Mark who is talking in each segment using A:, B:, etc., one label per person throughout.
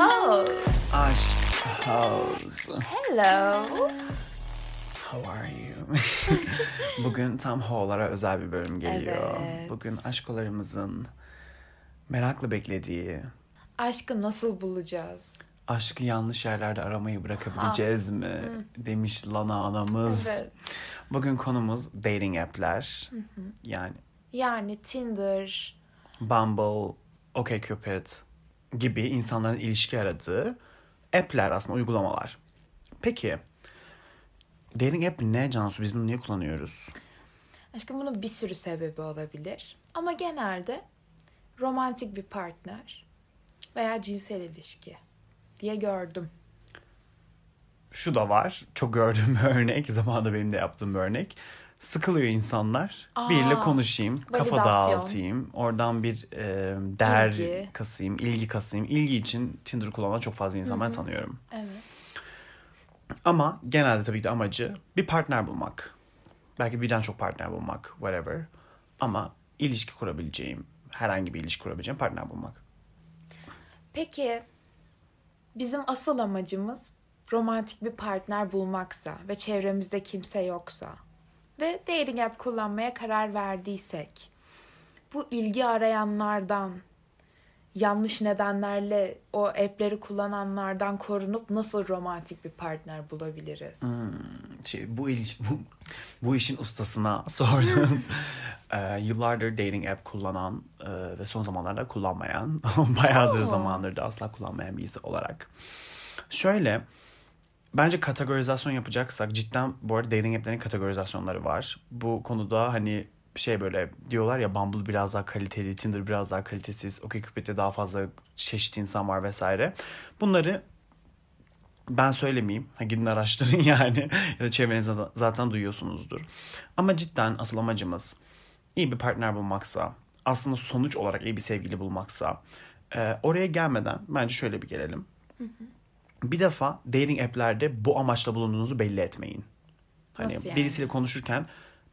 A: House.
B: Aşk House.
A: Hello.
B: How are you? Bugün tam Ho'lara özel bir bölüm geliyor.
A: Evet.
B: Bugün aşkolarımızın merakla beklediği,
A: Aşkı nasıl bulacağız?
B: aşkı yanlış yerlerde aramayı bırakabileceğiz mi? Demiş Lana anamız.
A: Evet.
B: Bugün konumuz dating app'ler. Yani
A: Yani Tinder,
B: Bumble, OkCupid gibi insanların ilişki aradığı app'ler aslında uygulamalar. Peki dating app ne Cansu? Biz bunu niye kullanıyoruz?
A: aşkım bunun bir sürü sebebi olabilir. Ama genelde romantik bir partner veya cinsel ilişki diye gördüm.
B: Şu da var. Çok gördüğüm bir örnek. Zamanında benim de yaptığım bir örnek. Sıkılıyor insanlar.
A: Aa,
B: Biriyle konuşayım, kafa
A: validasyon.
B: dağıtayım. Oradan bir e, değer
A: İlgi.
B: kasayım, ilgi kasayım. İlgi için Tinder kullanan çok fazla insan ben tanıyorum.
A: Evet.
B: Ama genelde tabii ki de amacı bir partner bulmak. Belki birden çok partner bulmak, whatever. Ama ilişki kurabileceğim, herhangi bir ilişki kurabileceğim partner bulmak.
A: Peki bizim asıl amacımız romantik bir partner bulmaksa ve çevremizde kimse yoksa ve dating app kullanmaya karar verdiysek bu ilgi arayanlardan yanlış nedenlerle o app'leri kullananlardan korunup nasıl romantik bir partner bulabiliriz?
B: Şey, bu, iliş, bu, bu işin ustasına sordum. Ee, yıllardır dating app kullanan e, ve son zamanlarda kullanmayan, bayağıdır
A: Oo.
B: zamandır da asla kullanmayan birisi olarak. Şöyle, bence kategorizasyon yapacaksak cidden bu arada dating app'lerin kategorizasyonları var. Bu konuda hani şey böyle diyorlar ya Bumble biraz daha kaliteli, Tinder biraz daha kalitesiz, OkCupid'de daha fazla çeşit insan var vesaire. Bunları ben söylemeyeyim. Ha, gidin araştırın yani. ya da çevrenizde za- zaten duyuyorsunuzdur. Ama cidden asıl amacımız iyi bir partner bulmaksa, aslında sonuç olarak iyi bir sevgili bulmaksa, e, oraya gelmeden bence şöyle bir gelelim. Bir defa dating app'lerde bu amaçla bulunduğunuzu belli etmeyin. Hani
A: Nasıl yani?
B: birisiyle konuşurken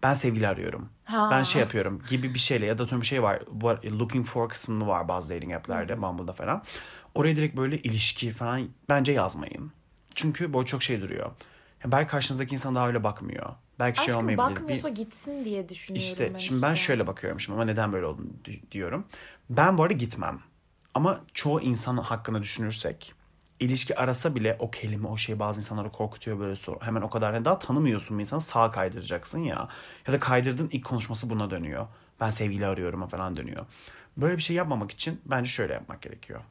B: ben sevgili arıyorum.
A: Ha.
B: Ben şey yapıyorum gibi bir şeyle ya da atıyorum bir şey var. What, looking for kısmı var bazı dating app'lerde, Bumble'da falan. Oraya direkt böyle ilişki falan bence yazmayın. Çünkü böyle çok şey duruyor. Ya belki karşınızdaki insan daha öyle bakmıyor. Belki şey
A: Aşkım
B: olmayabilir. Bir-
A: bakmıyorsa gitsin diye düşünüyorum
B: işte
A: ben
B: şimdi ben
A: işte.
B: şöyle bakıyorum şimdi ama neden böyle olduğunu di- diyorum. Ben bu arada gitmem. Ama çoğu insan hakkında düşünürsek ilişki arasa bile o kelime o şey bazı insanları korkutuyor böyle sor. Hemen o kadar yani daha tanımıyorsun bir insanı sağa kaydıracaksın ya. Ya da kaydırdığın ilk konuşması buna dönüyor. Ben sevgili arıyorum falan dönüyor. Böyle bir şey yapmamak için bence şöyle yapmak gerekiyor.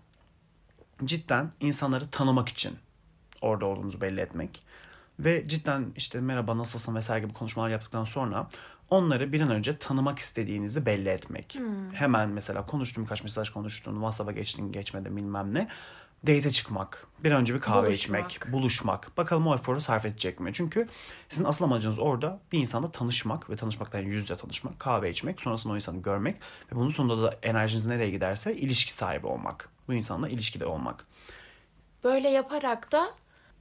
B: Cidden insanları tanımak için orada olduğunuzu belli etmek. Ve cidden işte merhaba nasılsın vesaire gibi konuşmalar yaptıktan sonra onları bir an önce tanımak istediğinizi belli etmek. Hemen mesela konuştun birkaç mesaj konuştun, WhatsApp'a geçtin geçmedi bilmem ne. Date'e çıkmak, bir an önce bir kahve
A: Buluşmak.
B: içmek, buluşmak. Bakalım o eforu sarf edecek mi? Çünkü sizin asıl amacınız orada bir insanla tanışmak ve tanışmaktan yüz yüze tanışmak, kahve içmek, sonrasında o insanı görmek ve bunun sonunda da enerjiniz nereye giderse ilişki sahibi olmak. Bu insanla ilişkide olmak.
A: Böyle yaparak da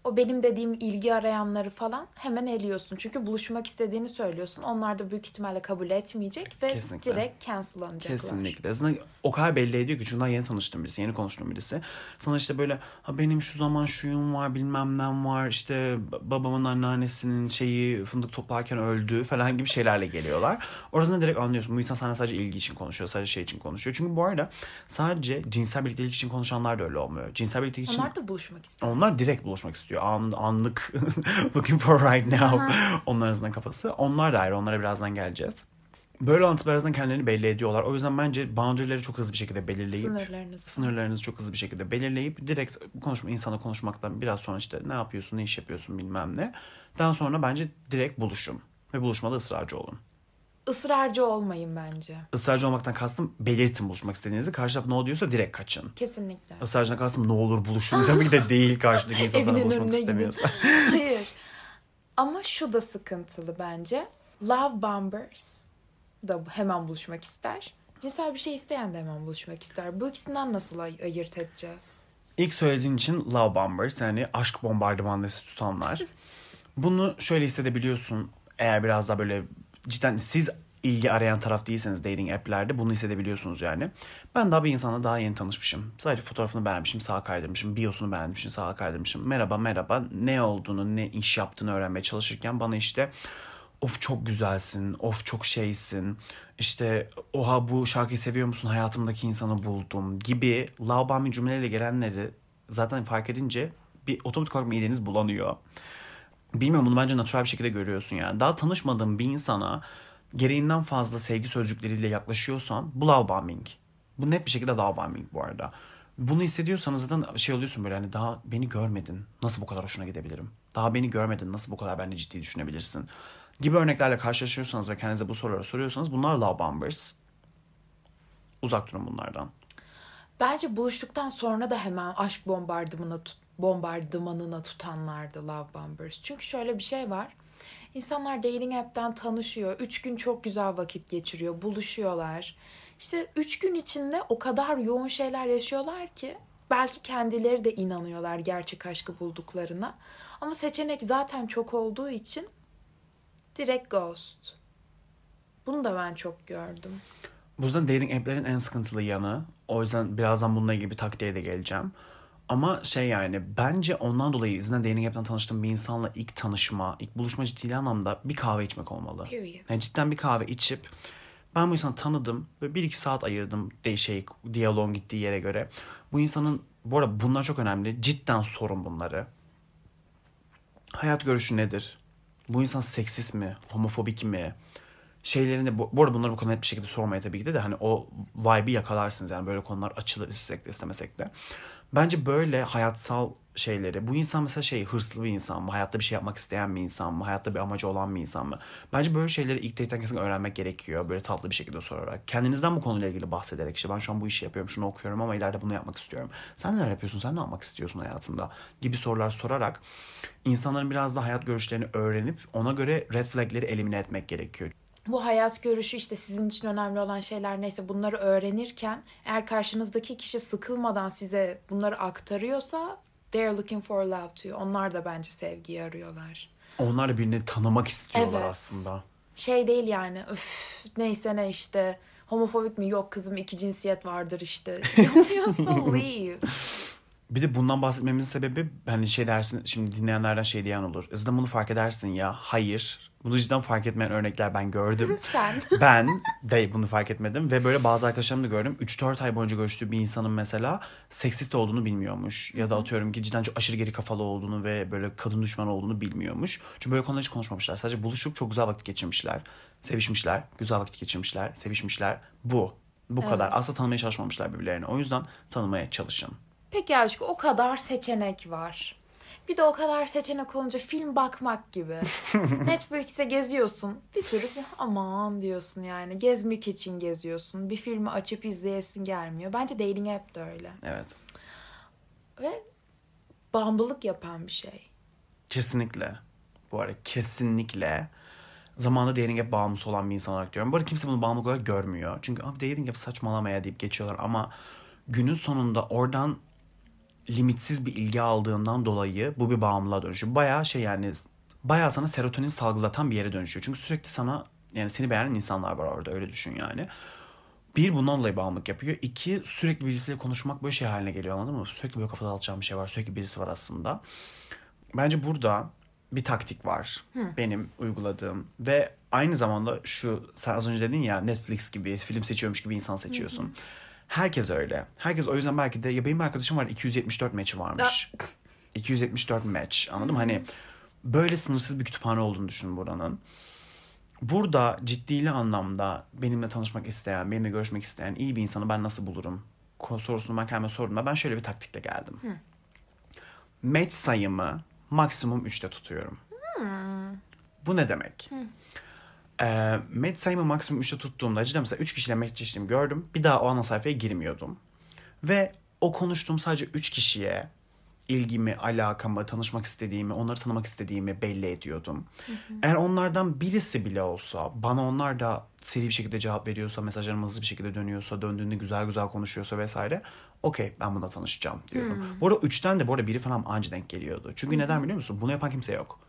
A: o benim dediğim ilgi arayanları falan hemen eliyorsun. Çünkü buluşmak istediğini söylüyorsun. Onlar da büyük ihtimalle kabul etmeyecek ve
B: Kesinlikle.
A: direkt cancellanacaklar.
B: Kesinlikle. Zaten o kadar belli ediyor ki çünkü yeni tanıştığım birisi, yeni konuştuğum birisi. Sana işte böyle ha benim şu zaman şuyum var bilmem nem var işte babamın anneannesinin şeyi fındık toplarken öldü falan gibi şeylerle geliyorlar. Orasında direkt anlıyorsun bu insan sana sadece ilgi için konuşuyor, sadece şey için konuşuyor. Çünkü bu arada sadece cinsel birliktelik için konuşanlar da öyle olmuyor. Cinsel birliktelik için
A: Onlar da buluşmak istiyor.
B: onlar direkt buluşmak istiyor. An, anlık looking for right now. Onların arasında kafası. Onlar da ayrı. Onlara birazdan geleceğiz. Böyle anlatılar arasında kendilerini belli ediyorlar. O yüzden bence boundary'leri çok hızlı bir şekilde belirleyip
A: Sınırlarınızı.
B: sınırlarınızı çok hızlı bir şekilde belirleyip direkt konuşma insana konuşmaktan biraz sonra işte ne yapıyorsun, ne iş yapıyorsun bilmem ne. Daha sonra bence direkt buluşun ve buluşmada ısrarcı olun.
A: Israrcı olmayın bence.
B: Israrcı olmaktan kastım belirtin buluşmak istediğinizi. Karşı taraf no diyorsa direkt kaçın.
A: Kesinlikle.
B: Israrcıdan kastım ne olur buluşun. Tabii ki de değil karşıdaki insan sana
A: Evinin
B: buluşmak
A: önüne gidin.
B: istemiyorsa.
A: Hayır. Ama şu da sıkıntılı bence. Love bombers da hemen buluşmak ister. Cinsel bir şey isteyen de hemen buluşmak ister. Bu ikisinden nasıl ay- ayırt edeceğiz?
B: İlk söylediğin için love bombers yani aşk bombardımanlısı tutanlar. Bunu şöyle hissedebiliyorsun eğer biraz daha böyle cidden siz ilgi arayan taraf değilseniz dating app'lerde bunu hissedebiliyorsunuz yani. Ben daha bir insanla daha yeni tanışmışım. Sadece fotoğrafını beğenmişim, sağa kaydırmışım. Biosunu beğenmişim, sağa kaydırmışım. Merhaba merhaba ne olduğunu, ne iş yaptığını öğrenmeye çalışırken bana işte of çok güzelsin, of çok şeysin, işte oha bu şarkıyı seviyor musun, hayatımdaki insanı buldum gibi bombing cümlelerle gelenleri zaten fark edince bir otomatik olarak mideniz bulanıyor. Bilmiyorum bunu bence natural bir şekilde görüyorsun yani. Daha tanışmadığın bir insana gereğinden fazla sevgi sözcükleriyle yaklaşıyorsan bu love bombing. Bu net bir şekilde love bombing bu arada. Bunu hissediyorsanız zaten şey oluyorsun böyle hani daha beni görmedin. Nasıl bu kadar hoşuna gidebilirim? Daha beni görmedin. Nasıl bu kadar beni ciddi düşünebilirsin? Gibi örneklerle karşılaşıyorsanız ve kendinize bu soruları soruyorsanız bunlar love bombers. Uzak durun bunlardan.
A: Bence buluştuktan sonra da hemen aşk bombardımanına, tut, bombardımanına tutanlardı Love Bombers. Çünkü şöyle bir şey var. İnsanlar dating app'ten tanışıyor. Üç gün çok güzel vakit geçiriyor. Buluşuyorlar. İşte üç gün içinde o kadar yoğun şeyler yaşıyorlar ki belki kendileri de inanıyorlar gerçek aşkı bulduklarına. Ama seçenek zaten çok olduğu için direkt ghost. Bunu da ben çok gördüm.
B: Bu yüzden dating app'lerin en sıkıntılı yanı. O yüzden birazdan bununla ilgili bir taktiğe de geleceğim. Ama şey yani bence ondan dolayı izden dating app'ten tanıştığım bir insanla ilk tanışma, ilk buluşma ciddi anlamda bir kahve içmek olmalı.
A: Period.
B: Yani cidden bir kahve içip ben bu insanı tanıdım ve bir iki saat ayırdım de şey diyaloğun gittiği yere göre. Bu insanın bu arada bunlar çok önemli. Cidden sorun bunları. Hayat görüşü nedir? Bu insan seksist mi? Homofobik mi? Şeylerini bu, bu arada bunları bu kadar net bir şekilde sormaya tabii ki de, de hani o vibe'i yakalarsınız yani böyle konular açılır istek de istemesek de. Bence böyle hayatsal şeyleri bu insan mesela şey hırslı bir insan mı? Hayatta bir şey yapmak isteyen bir insan mı? Hayatta bir amacı olan bir insan mı? Bence böyle şeyleri ilk date'den kesinlikle öğrenmek gerekiyor. Böyle tatlı bir şekilde sorarak. Kendinizden bu konuyla ilgili bahsederek işte ben şu an bu işi yapıyorum, şunu okuyorum ama ileride bunu yapmak istiyorum. Sen neler yapıyorsun? Sen ne yapmak istiyorsun hayatında? Gibi sorular sorarak insanların biraz da hayat görüşlerini öğrenip ona göre red flagleri elimine etmek gerekiyor.
A: Bu hayat görüşü işte sizin için önemli olan şeyler neyse bunları öğrenirken eğer karşınızdaki kişi sıkılmadan size bunları aktarıyorsa they are looking for love too. Onlar da bence sevgiyi arıyorlar.
B: Onlar da birini tanımak istiyorlar
A: Evet.
B: aslında.
A: Şey değil yani öf neyse ne işte homofobik mi yok kızım iki cinsiyet vardır işte. Yapıyorsa leave.
B: Bir de bundan bahsetmemizin sebebi hani şey dersin şimdi dinleyenlerden şey diyen olur. Zaten bunu fark edersin ya. Hayır. Bunu cidden fark etmeyen örnekler ben gördüm.
A: Sen.
B: ben de bunu fark etmedim ve böyle bazı arkadaşlarım da gördüm. 3-4 ay boyunca görüştüğü bir insanın mesela seksist olduğunu bilmiyormuş. Ya da atıyorum ki cidden çok aşırı geri kafalı olduğunu ve böyle kadın düşmanı olduğunu bilmiyormuş. Çünkü böyle konular hiç konuşmamışlar. Sadece buluşup çok güzel vakit geçirmişler. Sevişmişler. Güzel vakit geçirmişler. Sevişmişler. Bu. Bu kadar. Aslında tanımaya çalışmamışlar birbirlerini. O yüzden tanımaya çalışın.
A: Peki aşkı o kadar seçenek var. Bir de o kadar seçenek olunca film bakmak gibi. Netflix'te geziyorsun. Bir sürü aman diyorsun yani. Gezmek için geziyorsun. Bir filmi açıp izleyesin gelmiyor. Bence dating app de öyle.
B: Evet.
A: Ve bağımlılık yapan bir şey.
B: Kesinlikle. Bu arada kesinlikle zamanında dating app bağımlısı olan bir insan olarak diyorum. Bu arada kimse bunu bağımlılık olarak görmüyor. Çünkü abi dating app saçmalamaya deyip geçiyorlar ama günün sonunda oradan limitsiz bir ilgi aldığından dolayı bu bir bağımlılığa dönüşüyor. Bayağı şey yani bayağı sana serotonin salgılatan bir yere dönüşüyor. Çünkü sürekli sana yani seni beğenen insanlar var orada öyle düşün yani. Bir bundan dolayı bağımlılık yapıyor. İki sürekli birisiyle konuşmak böyle şey haline geliyor anladın mı? Sürekli böyle kafada dağıtacağım bir şey var. Sürekli birisi var aslında. Bence burada bir taktik var benim uyguladığım ve aynı zamanda şu sen az önce dedin ya Netflix gibi film seçiyormuş gibi insan seçiyorsun. Herkes öyle. Herkes o yüzden belki de ya benim arkadaşım var 274 match'i varmış. 274 match anladın mı? Hani böyle sınırsız bir kütüphane olduğunu düşün buranın. Burada ciddili anlamda benimle tanışmak isteyen, benimle görüşmek isteyen iyi bir insanı ben nasıl bulurum? Sorusunu ben kendime sorduğumda ben şöyle bir taktikle geldim. Match sayımı maksimum 3'te tutuyorum. Bu ne demek? Ee, match sayımı maksimum 3'te tuttuğumda cidden mesela 3 kişiyle matchleştiğimi gördüm. Bir daha o ana sayfaya girmiyordum. Ve o konuştuğum sadece 3 kişiye ilgimi, alakamı, tanışmak istediğimi, onları tanımak istediğimi belli ediyordum. Eğer onlardan birisi bile olsa, bana onlar da seri bir şekilde cevap veriyorsa, mesajlarım hızlı bir şekilde dönüyorsa, döndüğünde güzel güzel konuşuyorsa vesaire, okey ben bununla tanışacağım diyordum. Bu arada üçten de bu arada biri falan anca denk geliyordu. Çünkü neden biliyor musun? Bunu yapan kimse yok.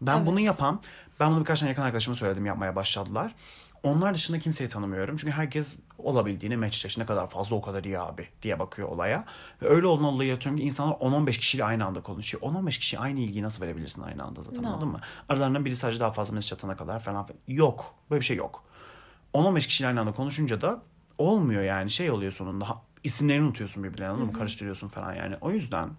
B: Ben
A: Evet.
B: bunu yapan, ben bunu birkaç tane yakın arkadaşıma söyledim yapmaya başladılar. Onlar dışında kimseyi tanımıyorum. Çünkü herkes olabildiğini matchleş ne kadar fazla o kadar iyi abi diye bakıyor olaya. Ve öyle olduğundan dolayı yatıyorum ki insanlar 10-15 kişiyle aynı anda konuşuyor. 10-15 kişiye aynı ilgiyi nasıl verebilirsin aynı anda zaten
A: No.
B: anladın mı? Aralarından biri sadece daha fazla mesaj atana kadar falan filan. Yok. Böyle bir şey yok. 10-15 kişiyle aynı anda konuşunca da olmuyor yani şey oluyor sonunda. Ha, isimlerini unutuyorsun birbirlerine anladın mı? Karıştırıyorsun falan yani. O yüzden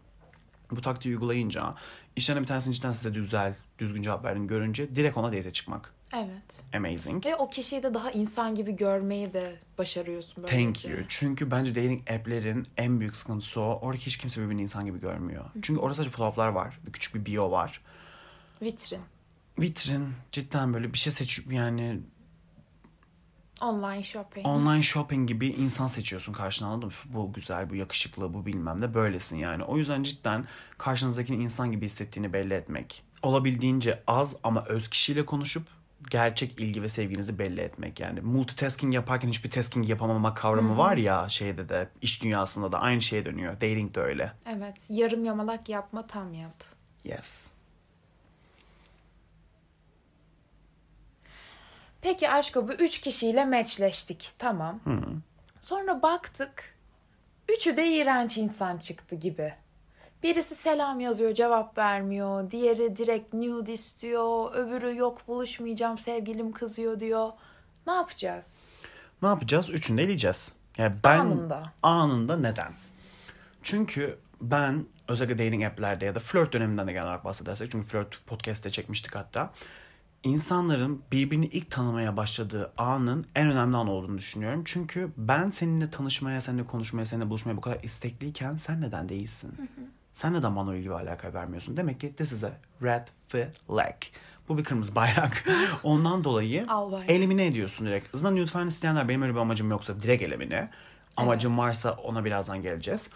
B: bu taktiği uygulayınca işlerine bir tanesinin cidden size güzel, düzgün cevap verdiğini görünce direkt ona date çıkmak.
A: Evet.
B: Amazing.
A: Ve o kişiyi de daha insan gibi görmeyi de başarıyorsun böylece.
B: Thank you. Çünkü bence dating app'lerin en büyük sıkıntısı o. Oradaki hiç kimse birbirini insan gibi görmüyor. Çünkü orada sadece fotoğraflar var. Bir küçük bir bio var.
A: Vitrin.
B: Vitrin cidden böyle bir şey seçip yani
A: Online shopping.
B: online shopping gibi insan seçiyorsun karşına anladın mı? Bu güzel, bu yakışıklı, bu bilmem ne böylesin yani. O yüzden cidden karşınızdakini insan gibi hissettiğini belli etmek. Olabildiğince az ama öz kişiyle konuşup gerçek ilgi ve sevginizi belli etmek yani. Multitasking yaparken hiçbir tasking yapamama kavramı var ya şeyde de iş dünyasında da aynı şeye dönüyor. Dating de öyle.
A: Evet. Yarım yamalak yapma tam yap.
B: Yes.
A: Peki aşko bu üç kişiyle matchleştik. Tamam. Sonra baktık. Üçü de iğrenç insan çıktı gibi. Birisi selam yazıyor cevap vermiyor. Diğeri direkt nude istiyor. Öbürü yok buluşmayacağım sevgilim kızıyor diyor. Ne yapacağız?
B: Ne yapacağız? Üçünü de eleyeceğiz. Yani ben
A: Anında.
B: Anında neden? Çünkü ben özellikle dating app'lerde ya da flört döneminden de genel olarak bahsedersek çünkü flört podcast'te çekmiştik hatta. İnsanların birbirini ilk tanımaya başladığı anın en önemli an olduğunu düşünüyorum. Çünkü ben seninle tanışmaya, seninle konuşmaya, seninle buluşmaya bu kadar istekliyken sen neden değilsin? Sen neden bana o ilgi ve alaka vermiyorsun? Demek ki this is a red flag. Bu bir kırmızı bayrak. Ondan dolayı elimine ediyorsun direkt. Zaten falan isteyenler benim öyle bir amacım yoksa direkt elemine. Amacım
A: Evet.
B: varsa ona birazdan geleceğiz.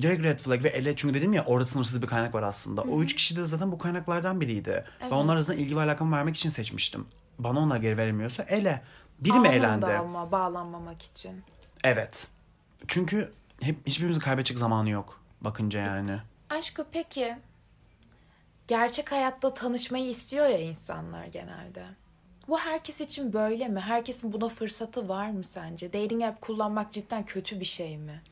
B: Direkt red flag ve ele çünkü dedim ya orada sınırsız bir kaynak var aslında. O üç kişi de zaten bu kaynaklardan biriydi.
A: Evet.
B: Ben onlar arasında ilgi ve alakamı vermek için seçmiştim. Bana onlar geri verilmiyorsa ele. Biri mi
A: Anında
B: elendi?
A: ama bağlanmamak için.
B: Evet. Çünkü hep hiçbirimizin kaybedecek zamanı yok. Bakınca yani.
A: Aşkı peki gerçek hayatta tanışmayı istiyor ya insanlar genelde. Bu herkes için böyle mi? Herkesin buna fırsatı var mı sence? Dating app kullanmak cidden kötü bir şey mi?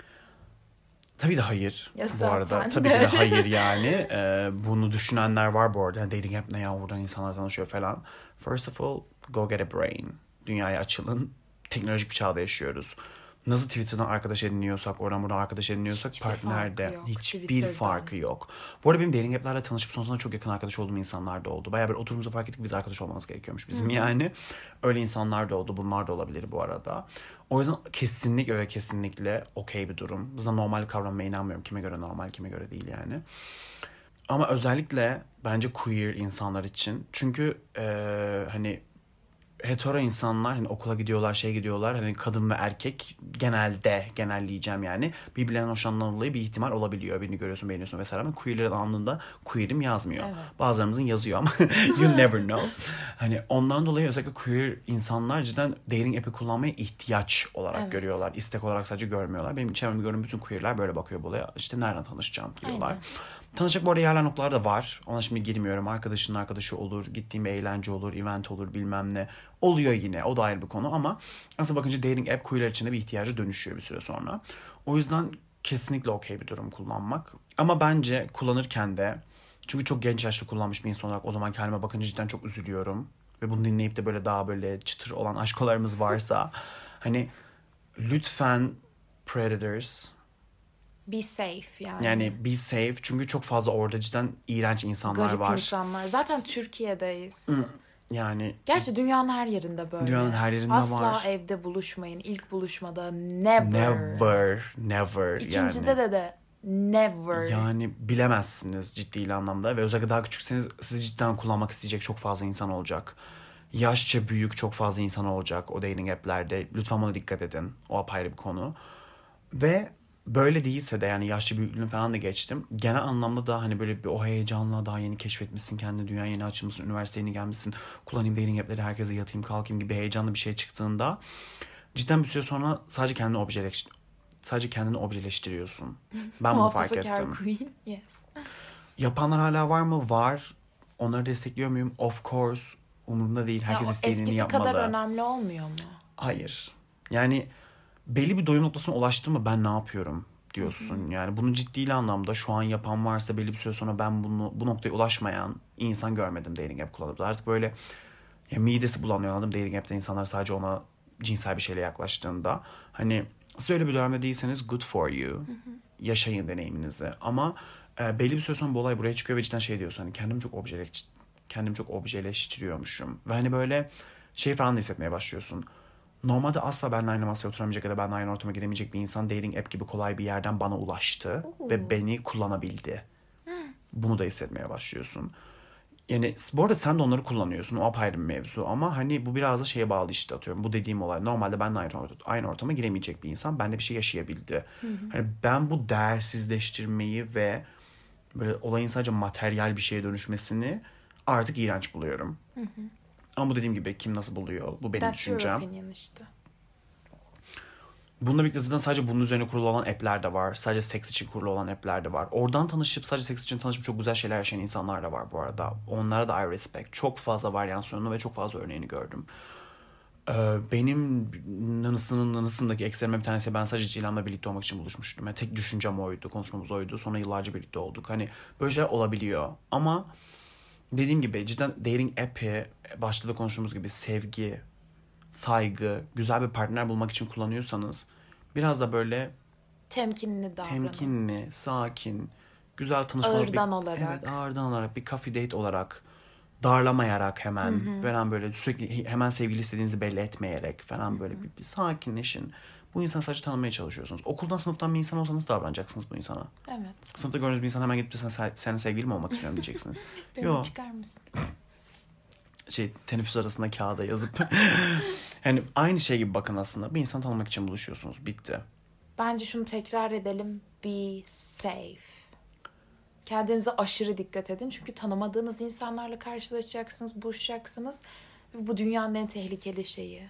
B: Tabii de hayır.
A: Ya
B: bu arada tabii
A: de.
B: ki de hayır yani. Ee, bunu düşünenler var bu arada. Yani dating app ne ya buradan insanlar tanışıyor falan. First of all go get a brain. Dünyaya açılın. Teknolojik bir çağda yaşıyoruz. Nasıl Twitter'dan arkadaş ediniyorsak, oradan buradan arkadaş ediniyorsak
A: Hiçbir
B: partnerde
A: farkı yok
B: hiçbir
A: Twitter'dan.
B: farkı yok. Bu arada benim dating app'lerle tanışıp sonrasında çok yakın arkadaş olduğum insanlar da oldu. Bayağı bir oturumuza fark ettik biz arkadaş olmamız gerekiyormuş bizim yani. Öyle insanlar da oldu. Bunlar da olabilir bu arada. O yüzden kesinlikle ve kesinlikle okey bir durum. Zaten normal kavramına inanmıyorum. Kime göre normal, kime göre değil yani. Ama özellikle bence queer insanlar için. Çünkü eee, hani hetero insanlar hani okula gidiyorlar, şey gidiyorlar. Hani kadın ve erkek genelde genelleyeceğim yani. Birbirlerinden hoşlanmadan dolayı bir ihtimal olabiliyor. Birini görüyorsun, beğeniyorsun vesaire ama queerlerin anında queer'im yazmıyor.
A: Evet.
B: Bazılarımızın yazıyor ama you never know. Hani ondan dolayı özellikle queer insanlar cidden dating app'i kullanmaya ihtiyaç olarak
A: Evet.
B: görüyorlar. İstek olarak sadece görmüyorlar. Benim çevremde gördüğüm bütün queerler böyle bakıyor bu olaya. İşte nereden tanışacağım diyorlar.
A: Aynen.
B: Tanışacak bu arada yerler noktalar da var. Ona şimdi girmiyorum. Arkadaşının arkadaşı olur, gittiğim eğlence olur, event olur bilmem ne. Oluyor yine. O da ayrı bir konu ama aslında bakınca dating app queerler için de bir ihtiyacı dönüşüyor bir süre sonra. O yüzden kesinlikle okey bir durum kullanmak. Ama bence kullanırken de çünkü çok genç yaşta kullanmış bir insan olarak o zaman halime bakınca cidden çok üzülüyorum. Ve bunu dinleyip de böyle daha böyle çıtır olan aşkolarımız varsa hani lütfen predators
A: Be safe yani.
B: yani be safe çünkü çok fazla orada cidden iğrenç insanlar
A: Garip
B: var.
A: insanlar. Zaten Türkiye'deyiz.
B: Yani
A: Gerçi dünyanın her yerinde böyle.
B: Dünyanın her yerinde
A: Asla
B: var.
A: evde buluşmayın. İlk buluşmada never.
B: never never
A: İkincide
B: yani.
A: de de never.
B: Yani bilemezsiniz ciddi anlamda ve özellikle daha küçükseniz sizi cidden kullanmak isteyecek çok fazla insan olacak. Yaşça büyük çok fazla insan olacak o dating app'lerde. Lütfen buna dikkat edin. O apayrı bir konu. Ve böyle değilse de yani yaşlı büyüklüğünü falan da geçtim. Genel anlamda da hani böyle bir o heyecanla daha yeni keşfetmişsin kendini, dünya yeni açılmışsın, üniversiteye yeni gelmişsin. Kullanayım dating app'leri herkese yatayım kalkayım gibi heyecanlı bir şey çıktığında cidden bir süre sonra sadece kendini objeleş sadece kendini objeleştiriyorsun. Ben bunu fark ettim.
A: Yes.
B: Yapanlar hala var mı? Var. onları destekliyor muyum? Of course. Umurumda değil.
A: Ya
B: Herkes
A: o
B: istediğini
A: eskisi
B: yapmalı.
A: kadar önemli olmuyor mu?
B: Hayır. Yani belli bir doyum noktasına ulaştın mı ben ne yapıyorum diyorsun. Yani bunu ciddi anlamda şu an yapan varsa belli bir süre sonra ben bunu bu noktaya ulaşmayan insan görmedim dating app kullanıp. Artık böyle ya midesi bulanıyor anladım dating app'te insanlar sadece ona cinsel bir şeyle yaklaştığında. Hani siz öyle bir dönemde değilseniz good for you. Yaşayın deneyiminizi. Ama e, belli bir süre sonra bu olay buraya çıkıyor ve cidden şey diyorsun hani kendimi çok objeleş kendimi çok objeleştiriyormuşum. Ve hani böyle şey falan da hissetmeye başlıyorsun. Normalde asla benimle aynı masaya oturamayacak ya da benimle aynı ortama giremeyecek bir insan dating app gibi kolay bir yerden bana ulaştı ve beni kullanabildi. Bunu da hissetmeye başlıyorsun. Yani bu arada sen de onları kullanıyorsun. O apayrı bir mevzu ama hani bu biraz da şeye bağlı işte atıyorum. Bu dediğim olay. Normalde benimle aynı, orta- aynı ortama giremeyecek bir insan benimle bir şey yaşayabildi. Hani ben bu değersizleştirmeyi ve böyle olayın sadece materyal bir şeye dönüşmesini artık iğrenç buluyorum. Ama bu dediğim gibi kim nasıl buluyor? Bu benim
A: That's your
B: düşüncem.
A: opinion işte.
B: Bununla birlikte zaten sadece bunun üzerine kurulu olan app'ler de var. Sadece seks için kurulu olan app'ler de var. Oradan tanışıp sadece seks için tanışıp çok güzel şeyler yaşayan insanlar da var bu arada. Onlara da I respect. Çok fazla varyasyonunu ve çok fazla örneğini gördüm. Ee, benim nanısının nanısındaki ekserime bir tanesi ben sadece Cilan'la birlikte olmak için buluşmuştum. Yani tek düşüncem oydu, konuşmamız oydu. Sonra yıllarca birlikte olduk. Hani böyle şeyler olabiliyor. Ama dediğim gibi cidden dating app'i başta da konuştuğumuz gibi sevgi, saygı, güzel bir partner bulmak için kullanıyorsanız biraz da böyle
A: Temkinli davranın.
B: temkinli, sakin, güzel tanışmalar.
A: Ağırdan
B: bir,
A: olarak.
B: Evet ağırdan olarak bir coffee date olarak darlamayarak hemen falan böyle sürekli hemen sevgili istediğinizi belli etmeyerek falan böyle bir, bir sakinleşin. Bu insanı sadece tanımaya çalışıyorsunuz. Okuldan sınıftan bir insan olsanız davranacaksınız bu insana.
A: Evet.
B: Sınıfta gördüğünüz bir insan hemen gidip sen, senin sevgili mi olmak istiyorum diyeceksiniz.
A: Beni
B: Yo
A: çıkar mısın?
B: şey teneffüs arasında kağıda yazıp yani aynı şey gibi bakın aslında bir insan tanımak için buluşuyorsunuz bitti.
A: Bence şunu tekrar edelim. Be safe. Kendinize aşırı dikkat edin. Çünkü tanımadığınız insanlarla karşılaşacaksınız, buluşacaksınız. Ve bu dünyanın en tehlikeli şeyi.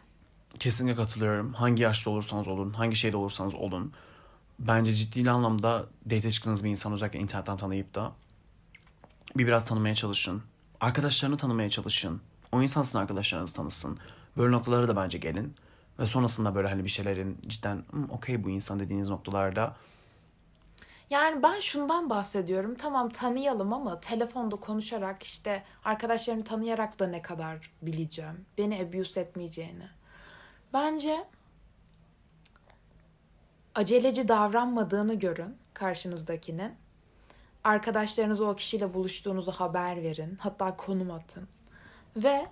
B: Kesinlikle katılıyorum. Hangi yaşta olursanız olun, hangi şeyde olursanız olun. Bence ciddi anlamda date çıktığınız bir insan özellikle internetten tanıyıp da bir biraz tanımaya çalışın. Arkadaşlarını tanımaya çalışın. O insan sizin arkadaşlarınızı tanısın. Böyle noktalara da bence gelin. Ve sonrasında böyle hani bir şeylerin cidden "Hmm, okey bu insan dediğiniz noktalarda
A: Yani ben şundan bahsediyorum. Tamam tanıyalım ama telefonda konuşarak işte arkadaşlarını tanıyarak da ne kadar bileceğim. Beni abuse etmeyeceğini. Bence aceleci davranmadığını görün karşınızdakinin. Arkadaşlarınıza o kişiyle buluştuğunuzu haber verin. Hatta konum atın. Ve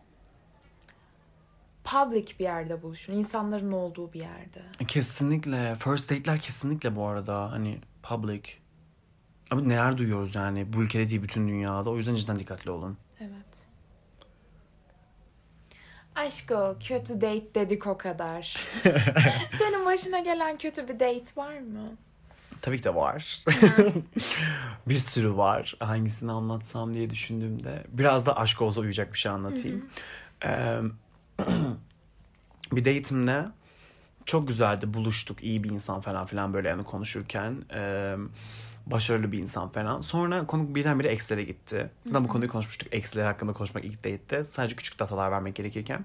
A: public bir yerde buluşun. İnsanların olduğu bir yerde.
B: Kesinlikle. First date'ler kesinlikle bu arada hani public. Abi neler duyuyoruz yani bu ülkede değil bütün dünyada. O yüzden cidden dikkatli olun.
A: Evet. Aşko kötü date dedik o kadar. Senin başına gelen kötü bir date var mı?
B: Tabii ki de var. bir sürü var. Hangisini anlatsam diye düşündüğümde. Biraz da aşk olsa uyuyacak bir şey anlatayım. Ee, bir date'imde çok güzeldi. Buluştuk. iyi bir insan falan filan böyle yani konuşurken. Ee, başarılı bir insan falan. Sonra konu birdenbire ekslere gitti. Zaten bu konuyu konuşmuştuk. Eksler hakkında konuşmak ilk date'te. Sadece küçük datalar vermek gerekirken.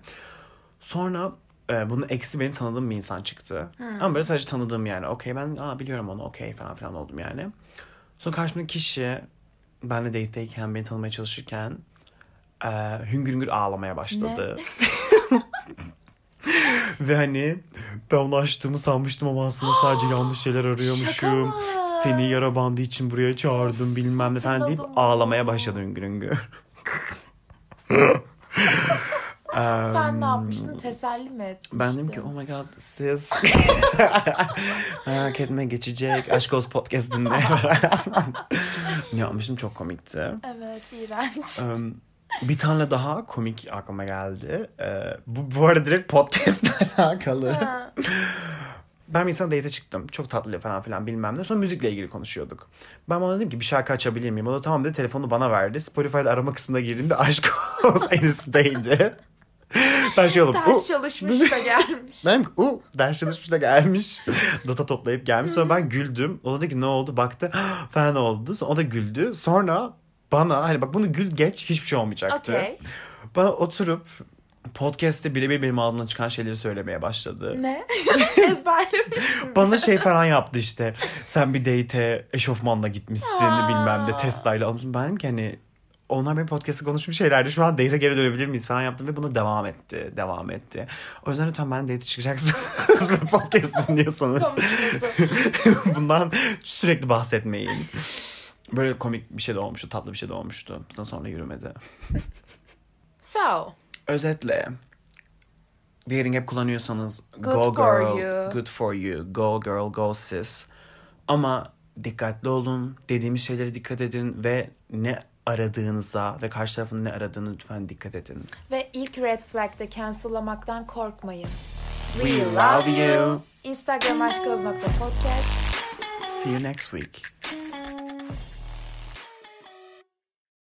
B: Sonra e, bunun eksi benim tanıdığım bir insan çıktı. Ama böyle sadece tanıdığım yani. Okey ben aa, biliyorum onu okey falan filan oldum yani. Sonra karşımdaki kişi benle date'deyken beni tanımaya çalışırken e, hüngür hüngür ağlamaya başladı. Ve hani ben onu açtığımı sanmıştım ama aslında sadece yanlış şeyler arıyormuşum. Seni yara bandı için buraya çağırdım bilmem ne falan deyip ağlamaya başladı hüngür hüngür.
A: Sen ne yapmıştın? Teselli mi etmiştin?
B: Ben dedim ki oh my god siz merak etme geçecek aşk olsun podcast dinle. ne yapmıştım çok komikti.
A: Evet iğrenç.
B: Um, bir tane daha komik aklıma geldi. Ee, bu, bu arada direkt podcastle alakalı. Ben bir insan date'e çıktım. Çok tatlı falan filan bilmem ne. Sonra müzikle ilgili konuşuyorduk. Ben ona dedim ki bir şarkı açabilir miyim? O da tamam dedi telefonu bana verdi. Spotify'da arama kısmına girdiğimde aşk olsun en üstteydi. ben şey oldum.
A: Ders çalışmış da gelmiş.
B: Ben u ders çalışmış da gelmiş. Data toplayıp gelmiş. Sonra ben güldüm. O da dedi ki ne oldu? Baktı falan oldu. Sonra o da güldü. Sonra bana hani bak bunu gül geç hiçbir şey olmayacaktı.
A: Okey.
B: Bana oturup podcast'te birebir benim ağzımdan çıkan şeyleri söylemeye başladı.
A: Ne? Ezberlemişim.
B: Bana şey falan yaptı işte. Sen bir date'e eşofmanla gitmişsin
A: Aa.
B: bilmem de Tesla ile almışsın. Ben dedim ki hani onlar benim podcast'te konuşmuş şeylerdi. Şu an date'e geri dönebilir miyiz falan yaptım ve bunu devam etti. Devam etti. O yüzden lütfen ben date'e çıkacaksınız ve podcast dinliyorsanız bundan sürekli bahsetmeyin. Böyle komik bir şey de olmuştu. Tatlı bir şey de olmuştu. Sonra yürümedi.
A: So,
B: Özetle dating app kullanıyorsanız
A: Good
B: go
A: for
B: girl,
A: you.
B: good for you, go girl, go sis. Ama dikkatli olun, dediğimiz şeylere dikkat edin ve ne aradığınıza ve karşı tarafın ne aradığını lütfen dikkat edin.
A: ve ilk red flag'da cancel'lamaktan korkmayın.
B: We love you.
A: Instagram aşkgöz.podcast
B: See you next week.